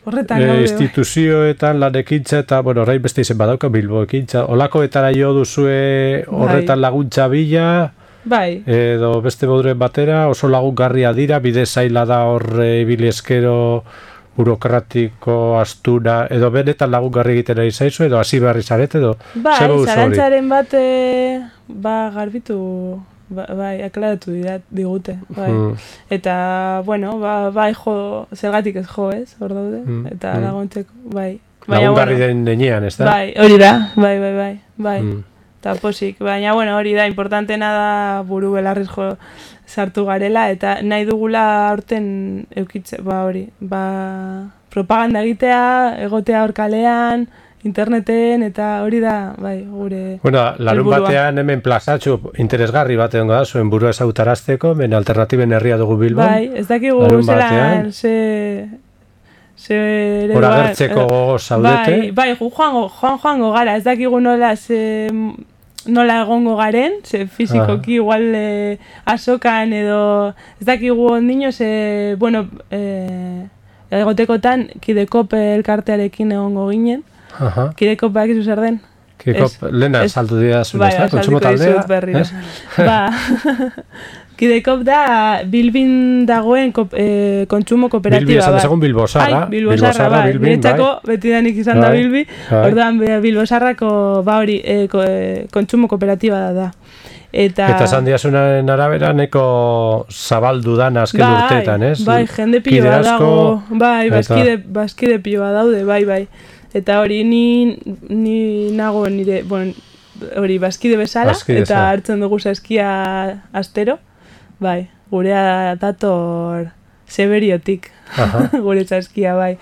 Horretan
e,
gaude, bai.
instituzioetan lan ekintza eta, bueno, orain beste izen badauka Bilbo ekintza. Olakoetara jo duzue horretan laguntza bila,
Bai,
edo beste moduren batera, oso lagungarria dira, bide zaila da horre ibili eskero burokratiko, astuna, edo benetan lagungarri egiten ari zaizu, edo hasi behar izarete, edo
Bai, zalantzaren bat e, ba, garbitu ba, bai, aklaratu dira, digute, bai.
Mm.
Eta, bueno, ba, bai jo, zergatik ez jo, ez, hor daude,
Mm,
eta
mm.
laguntzeko, bai.
Lagungarri den denean, ez da?
Bai, hori da, bai, bai, bai, bai.
Mm.
Eta posik, baina, bueno, hori da, importantena da buru belarriz jo sartu garela, eta nahi dugula aurten eukitze, ba hori, ba, propaganda egitea, egotea hor kalean, interneten, eta hori da, bai, gure...
Bueno, larun batean hemen plazatxo interesgarri bat egongo da, zuen burua ezautarazteko, ben alternatiben herria dugu Bilbon.
Bai, ez dakigu zelan, ze... Ze ere
Hor
ba-
agertzeko gogoz zaudete.
Bai, bai, joango, joan joango gara, ez dakigu nola ze nola egongo garen, ze fizikoki igual eh, asokan edo ez dakigu ondino ze, bueno, eh, egotekotan kidekop elkartearekin egongo ginen.
Aha.
Kidekop bakizu zer den?
Kidekop,
Ez-
lehena
ez-
saldu dira zuen,
Bai?
Kontsumo taldea.
berriro.
ez?
Ba, Kidekop da Bilbin dagoen kop, eh, kontsumo
Bilbi
kooperatiba
esan
bat.
dezagun Bilbosarra.
Ai, Bilbosarra, bai.
Bilbin,
Niretzako betidanik izan da
Bai,
Bilbi.
bai.
Orduan Bilbosarrako ba hori eh, ko, eh, kontsumo kooperatiba da da. Eta,
Eta esan diazunaren arabera neko zabaldu dan azken
bai,
urteetan, ez?
Bai, jende pilo
Kide
bat
asko,
dago. Bai, bazkide, bazkide pilo bat daude, bai, bai. Eta hori ni, ni nago nire, bueno, hori bazkide bezala,
Bazkide
eta
bezala.
hartzen dugu eskia astero. Bai, gurea dator seberiotik,
Aha.
gure eskia, bai.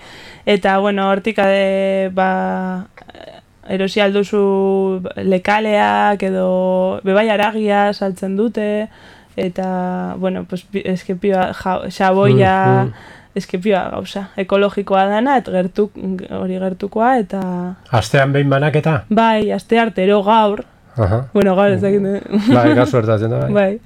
Eta, bueno, hortik ade, ba, erosi alduzu lekaleak edo bebai aragia saltzen dute eta bueno, pues pi- eske pioa ja, xaboia
Mm, mm.
Eske pioa gauza ekologikoa dana eta gertuk hori gertukoa eta
Astean behin banaketa?
bai, aste artero gaur
Aha.
bueno, gaur ez dakit
Bai, gaur suertatzen da, bai.
bai.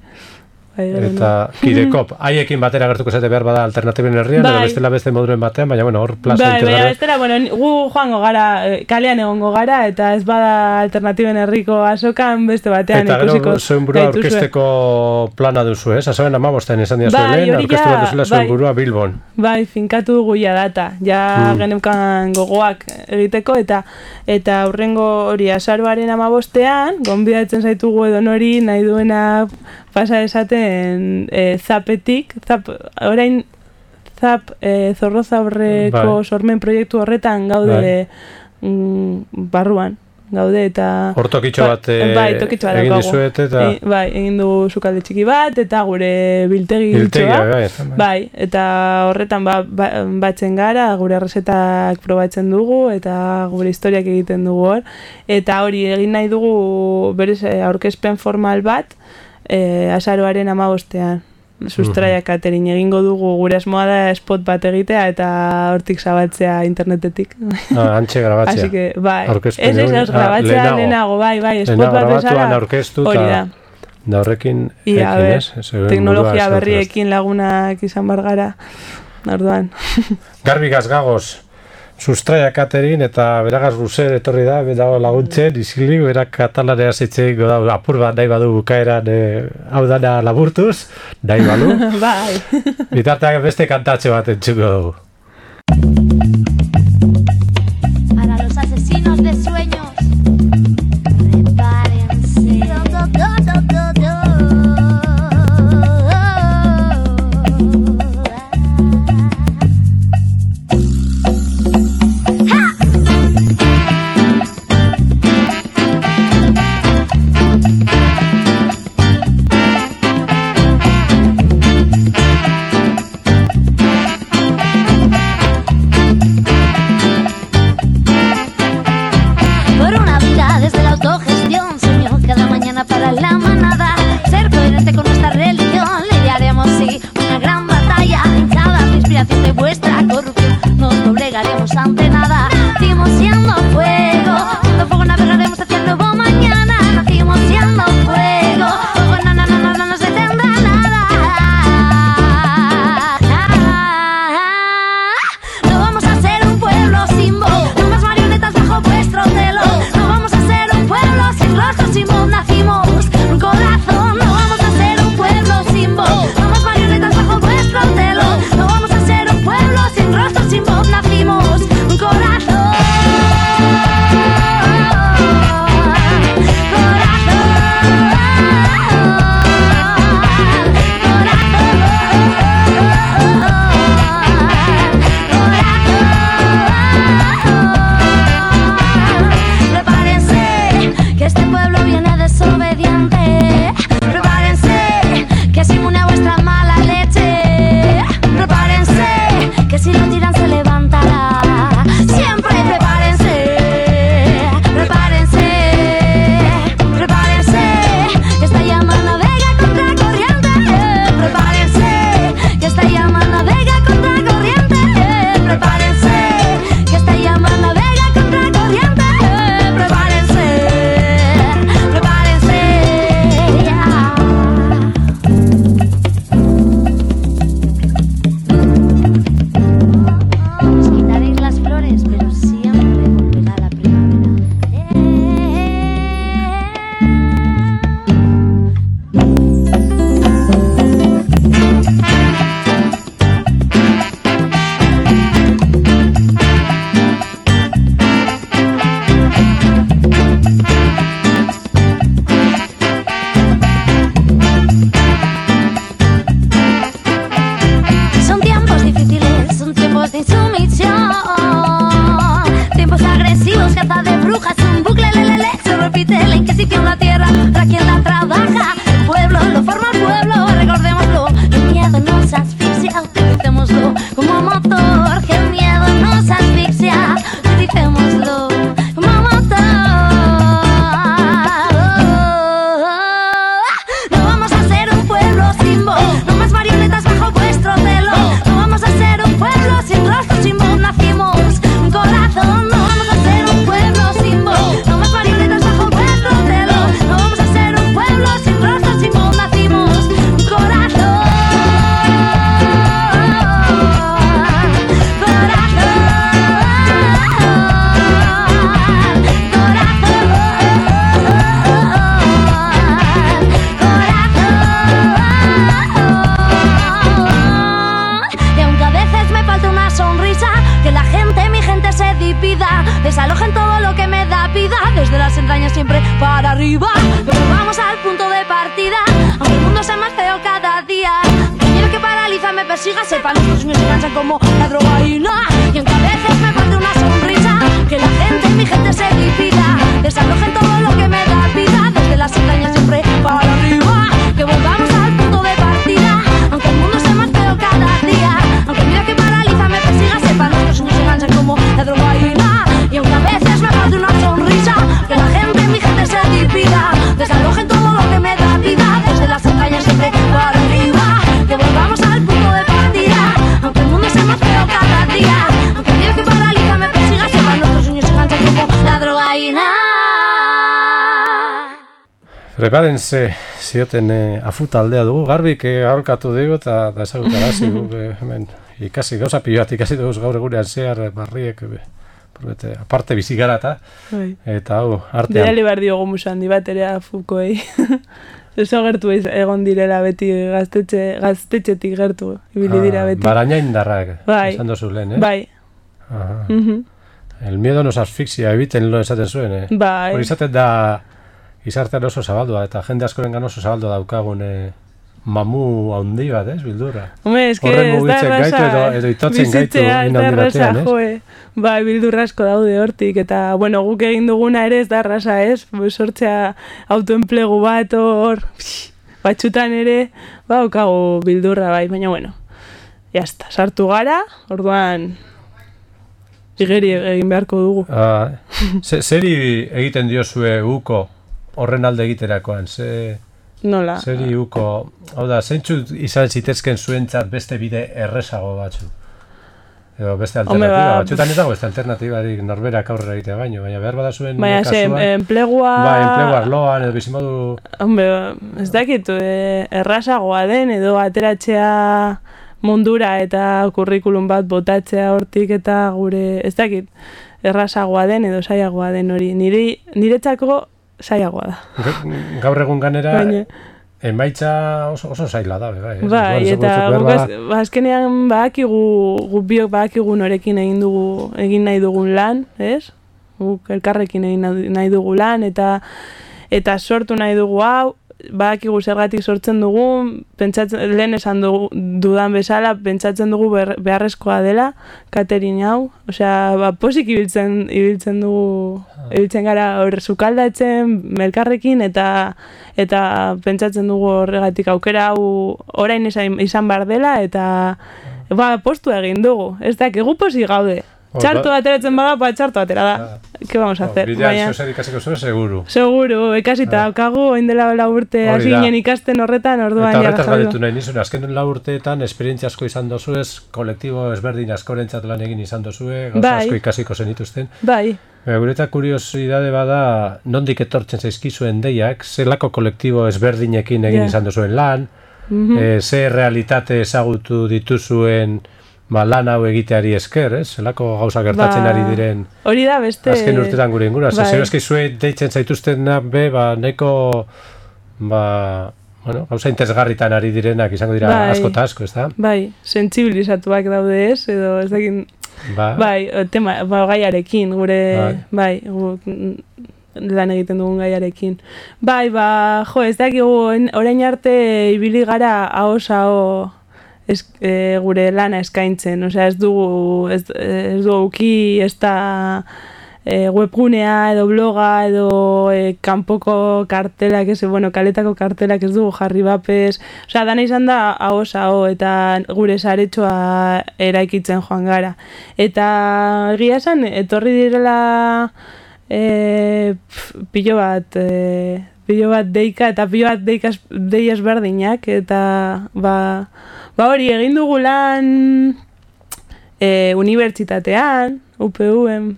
Bai,
Eta kidekop, haiekin batera gertuko zate behar bada alternatiben herrian, edo
Bai.
bestela beste moduren batean, baina bueno, hor plaza
Bai, baina bestela, bueno, gu joango gara, eh, kalean egongo gara, eta ez bada alternatiben herriko azokan beste batean
Eta
ikusiko.
gero zuen burua aurkesteko plana duzu, ez? Azaben amabostean esan diazu
Bai,
aurkestu
ja,
bat duzula zuen
bai.
burua Bilbon.
Bai, finkatu dugu ja data. Ja
Mm.
geneukan gogoak egiteko eta eta aurrengo hori azaroaren amabostean, gonbidatzen zaitugu edo nori nahi duena pasa esaten e, zapetik, zap, orain zap e, zorroza horreko
Bai.
sormen proiektu horretan gaude mm, barruan. Gaude eta...
Hor tokitxo
Ba-
bat eh,
bai, tokitxo bat
egin dizuet eta
E, bai, egin du sukalde txiki bat eta gure biltegi giltxoa.
bai, bai.
Bai, eta horretan ba, ba, batzen gara, gure errezetak probatzen dugu, eta gure historiak egiten dugu hor. Eta hori, egin nahi dugu berez eh, aurkezpen formal bat, e, azaroaren amabostean. Sustraia catering egingo dugu gure asmoa da spot bat egitea eta hortik zabaltzea internetetik.
Ah, antxe grabatzea.
Así que, bai, ez ez, ez,
ah,
grabatzea
lehenago.
bai, bai, spot
Lehenago
bat bezala. Hori da.
da horrekin
Ia,
ekin, ez?
Teknologia berriekin lagunak izan bar gara. Orduan.
Garbi gazgagoz, sustraia katerin eta beragaz ruzer etorri da, dago laguntzen, izilik, berak katalarea zitzeik da, apur bat nahi badu bukaeran e, hau dana laburtuz, nahi balu.
bai.
Bitarteak beste kantatxe bat entzuko dugu.
Para los asesinos de sueños, Prepárense,
zioten eh, afu taldea dugu, garbik eh, aholkatu dugu eta da ezagutarazi gu, eh, hemen ikasi gauza pilo bat ikasi dugu gaur egunean zehar eh, barriek eh, Porque aparte bizi gara eta
Bai.
eta hau artean
Bidali behar diogo musa handi bat ere afukoei. Oso gertu egon direla beti gaztetxe, gaztetxetik gertu, ibili dira beti.
Baraina indarrak,
Bai.
esan dozu lehen, eh?
Bai.
Aha.
Mhm.
El miedo nos asfixia, ebiten lo esaten zuen, eh?
Bai.
Hori izaten da izartean oso zabaldua, eta jende askorengan oso zabaldua daukagun eh, mamu handi bat, ez, bildurra.
Hombre, es que
Horren
ez da
mugitzen gaitu edo- edo itotzen gaitu
ez? joe. Bai, bildurra asko daude hortik, eta, bueno, guk egin duguna ere ez da erraza, ez? Sortzea autoenplegu bat hor, batxutan ere, ba, okago bildurra bai, baina, bueno, jazta, sartu gara, orduan, igeri egin beharko dugu.
Ah, ze, zeri egiten diozue uko horren alde egiterakoan, ze,
Nola?
zeri uko, hau da, zeintzu izan zitezken zuentzat beste bide errezago batzu? Edo beste alternatiba,
ba,
batzutan ez dago beste alternatibarik norberak aurrera egitea baino, baina behar bada zuen
Baina,
kasuan,
enplegua...
bai, enplegu arloan, edo bizimodu
Hombre, ez dakit, e, errazagoa den, edo ateratzea mundura eta kurrikulum bat botatzea hortik eta gure, ez dakit, errazagoa den edo saiagoa den hori. Niri, niretzako saiagoa da.
Ga- gaur egun ganera
Baina,
emaitza oso, oso zaila da, be, bai.
bai,
Orduan,
eta guk ba, azkenean badakigu, guk biok badakigu norekin egin dugu, egin nahi dugun lan, ez? Guk elkarrekin egin nahi dugu lan, eta eta sortu nahi dugu hau, badakigu zergatik sortzen dugu, pentsatzen, lehen esan dugu, dudan bezala, pentsatzen dugu beharrezkoa dela, catering hau, osea, ba, posik ibiltzen, ibiltzen dugu, ibiltzen gara hor sukaldatzen, melkarrekin, eta eta pentsatzen dugu horregatik aukera hau orain izan, izan behar dela, eta ba, postu egin dugu, ez dakigu posi gaude.
Hor,
Txarto
ba-
ateratzen bada, ba, txarto atera da. ¿Qué vamos a hacer?
Bidean
Baina-
zozer ikasiko zuen, seguru.
Seguro, ikasita daukagu, oin dela lau urte hasi ginen ikasten horretan, orduan
Eta horretaz
du.
nahi nizun, azken lau urteetan esperientzia asko izan dozu ez, kolektibo ezberdin askorentzat lan egin izan dozue, gauza
Bai.
asko ikasiko zenituzten.
Bai,
Baina gureta kuriosidade bada, nondik etortzen zaizkizuen deiak, zelako kolektibo ezberdinekin egin
Ja.
izan duzuen lan,
Mhm.
eh, ze realitate ezagutu dituzuen ba, lan hau egiteari esker, ez? Zelako gauza gertatzen
Ba,
ari diren
hori da beste...
azken urtetan gure ingura.
bai.
Bai. eski zuei deitzen zaituztena be, ba, neko ba, bueno, gauza interesgarritan ari direnak izango dira
Bai.
asko eta asko, ez da?
Bai, sentsibilizatuak daude ez, edo ez dakin...
Ba,
Bai, tema, ba, gaiarekin, gure...
Bai.
Bai, gu, lan egiten dugun gaiarekin. Bai, ba, jo, ez dakigu orain- arte ibili gara ahos ez, e, gure lana eskaintzen, osea ez dugu ez, ez dugu uki, ez da e, webgunea edo bloga edo e, kanpoko kartelak, ez, bueno, kaletako kartelak ez dugu jarri bapes, osea dana izan da ahos aho eta gure saretxoa eraikitzen joan gara. Eta egia esan, etorri direla e, pf, pilo bat e, pilo bat deika eta pilo bat deika dei ezberdinak eta ba, ba hori egin dugu lan e, unibertsitatean UPU-en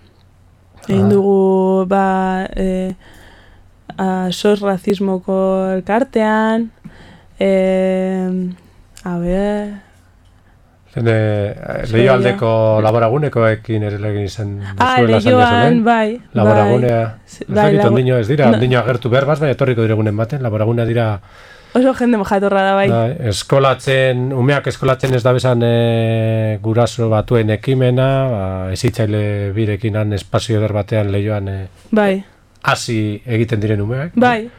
egin
Ah.
dugu ba e, a, sos racismoko elkartean e, a ber
Zene, leioaldeko laboragunekoekin ere egin izan
Ah,
duzuela esan
leioan,
jazunen.
bai.
Laboragunea.
bai.
Ez dakit ondino ez dira,
No.
ondino agertu berbaz, baina etorriko diregunen baten, laboragunea dira
Oso jende jatorra da bai.
Bai, eskolatzen, umeak eskolatzen ez da bezan e, guraso batuen ekimena, ba, ezitzaile birekin han espazio eder batean lehioan e,
Bai.
hasi egiten diren umeak.
Bai,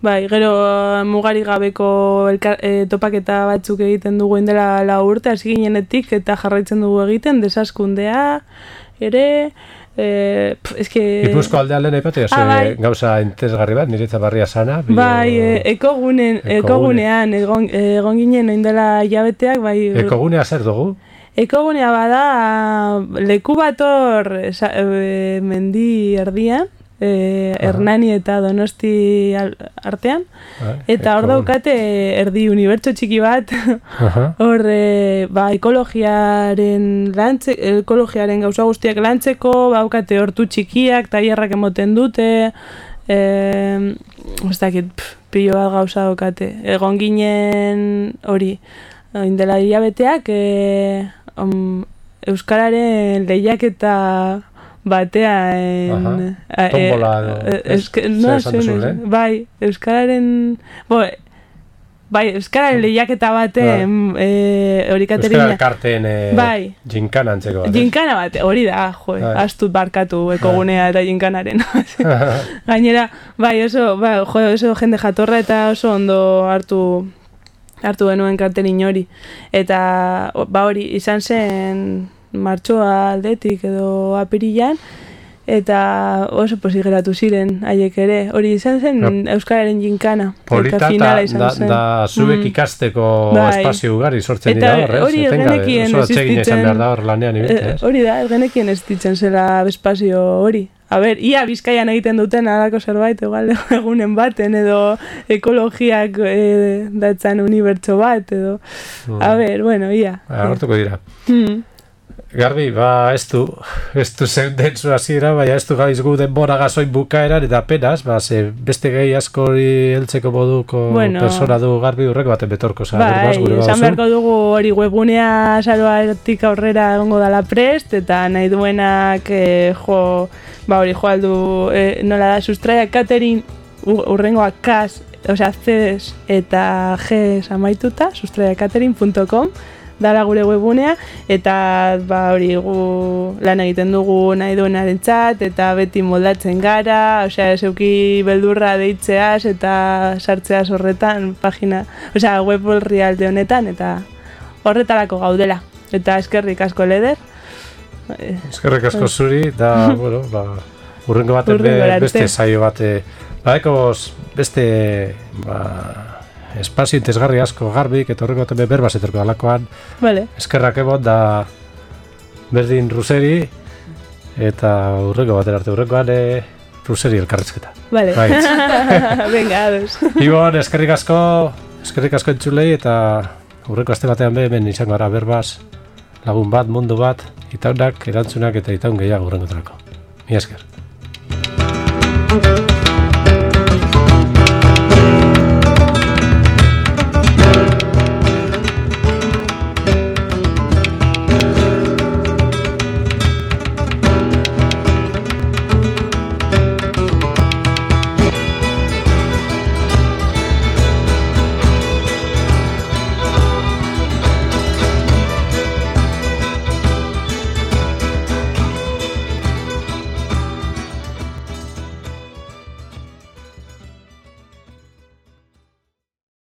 bai, gero mugarik gabeko elkar, e, topaketa batzuk egiten dugu indela la urte, hasi ginenetik eta jarraitzen dugu egiten, desaskundea, ere, e, pf, eske...
Ipuzko aldean lehen aipatea,
Ah, bai.
gauza entesgarri bat, niretza barria sana. bio-
Bai, e, ekogunen,
Ekogune.
ekogunean, egon, egon ginen oindela jabeteak, bai...
Ekogunea zer dugu?
Ekogunea bada leku bat hor esa- e, mendi erdian, e, Hernani eta Donosti artean,
Bai,
eta hor daukate erdi unibertso txiki bat, hor e, ba, ekologiaren lantze, ekologiaren gauza guztiak lantzeko, baukate hortu txikiak, tailerrak emoten dute, e, ez dakit, pf, pilo bat gauza daukate. Egon ginen hori, indela hilabeteak, e, um, Euskararen lehiaketa batean...
Aha.
a- e,
Tombola edo,
e, eske-
Zer
no, bai, Euskararen... Bo, bai, Euskararen lehiaketa baten, e, hori
Euskara elkarteen eh,
Bai.
ginkana antzeko bat.
Jinkana bat, hori da, jo,
Bai.
astut barkatu ekogunea eta jinkanaren. Gainera, bai, oso, bai, jo, oso jende jatorra eta oso ondo hartu hartu genuen karterin hori. Eta, ba hori, izan zen martxoa aldetik edo apirilan, eta oso posi geratu ziren haiek ere. Hori izan zen
Ja.
Euskararen jinkana.
Polita
eta finala izan
da,
zen.
da zuek
Mm.
ikasteko
Bai.
espazio ugari sortzen
Eta
dira hor, ez?
hori ez
Etengabe,
genekien
oso atsegina izan
existitzen-
behar da hor lanean
Eh,
ibete, ez?
hori da, ez genekien ez ditzen zela espazio hori. A ber, ia bizkaian egiten duten alako zerbait, igual egunen baten, edo ekologiak e, datzan unibertso bat, edo... A ber, bueno, ia.
Agartuko dira.
Hmm.
Garbi, ba, ez du, ez du zen dentzu hasiera, baina ez du gaiz gu denbora gazoin bukaeran, eta apenas, ba, ze beste gehi askori heltzeko moduko
Bueno.
persona du garbi urreko baten betorko, za,
Bai, esan beharko dugu hori webgunea saroatik aurrera egongo dala prest, eta nahi duenak e, jo, ba hori jo aldu, e, nola da, sustraia catering u- urrengoa kas, osea, CDs eta Gs amaituta, sustraiacatering.com dala gure webgunea, eta ba hori gu lan egiten dugu nahi duenarentzat eta beti moldatzen gara, osea, zeuki beldurra deitzeaz eta sartzeaz horretan pagina, osea, web orrialde honetan eta horretarako gaudela. Eta eskerrik asko leder.
Eskerrik asko zuri, da, bueno, ba, urrengo baten be, beste saio bate, badeko beste, ba, espazio intesgarri asko garbik, eta horrengo baten be berbaz etorko dalakoan,
Vale.
eskerrak emot da berdin ruseri, eta urrengo baten arte, urrengoan e, ruseri elkarrezketa.
Vale.
Bai.
Venga, ados.
Ibon, eskerrik asko, eskerrik asko entzulei, eta urreko aste batean be, hemen izango gara berbaz, lagun bat, mundu bat, itaunak, erantzunak eta itaun gehiago urrengotarako. Mi esker.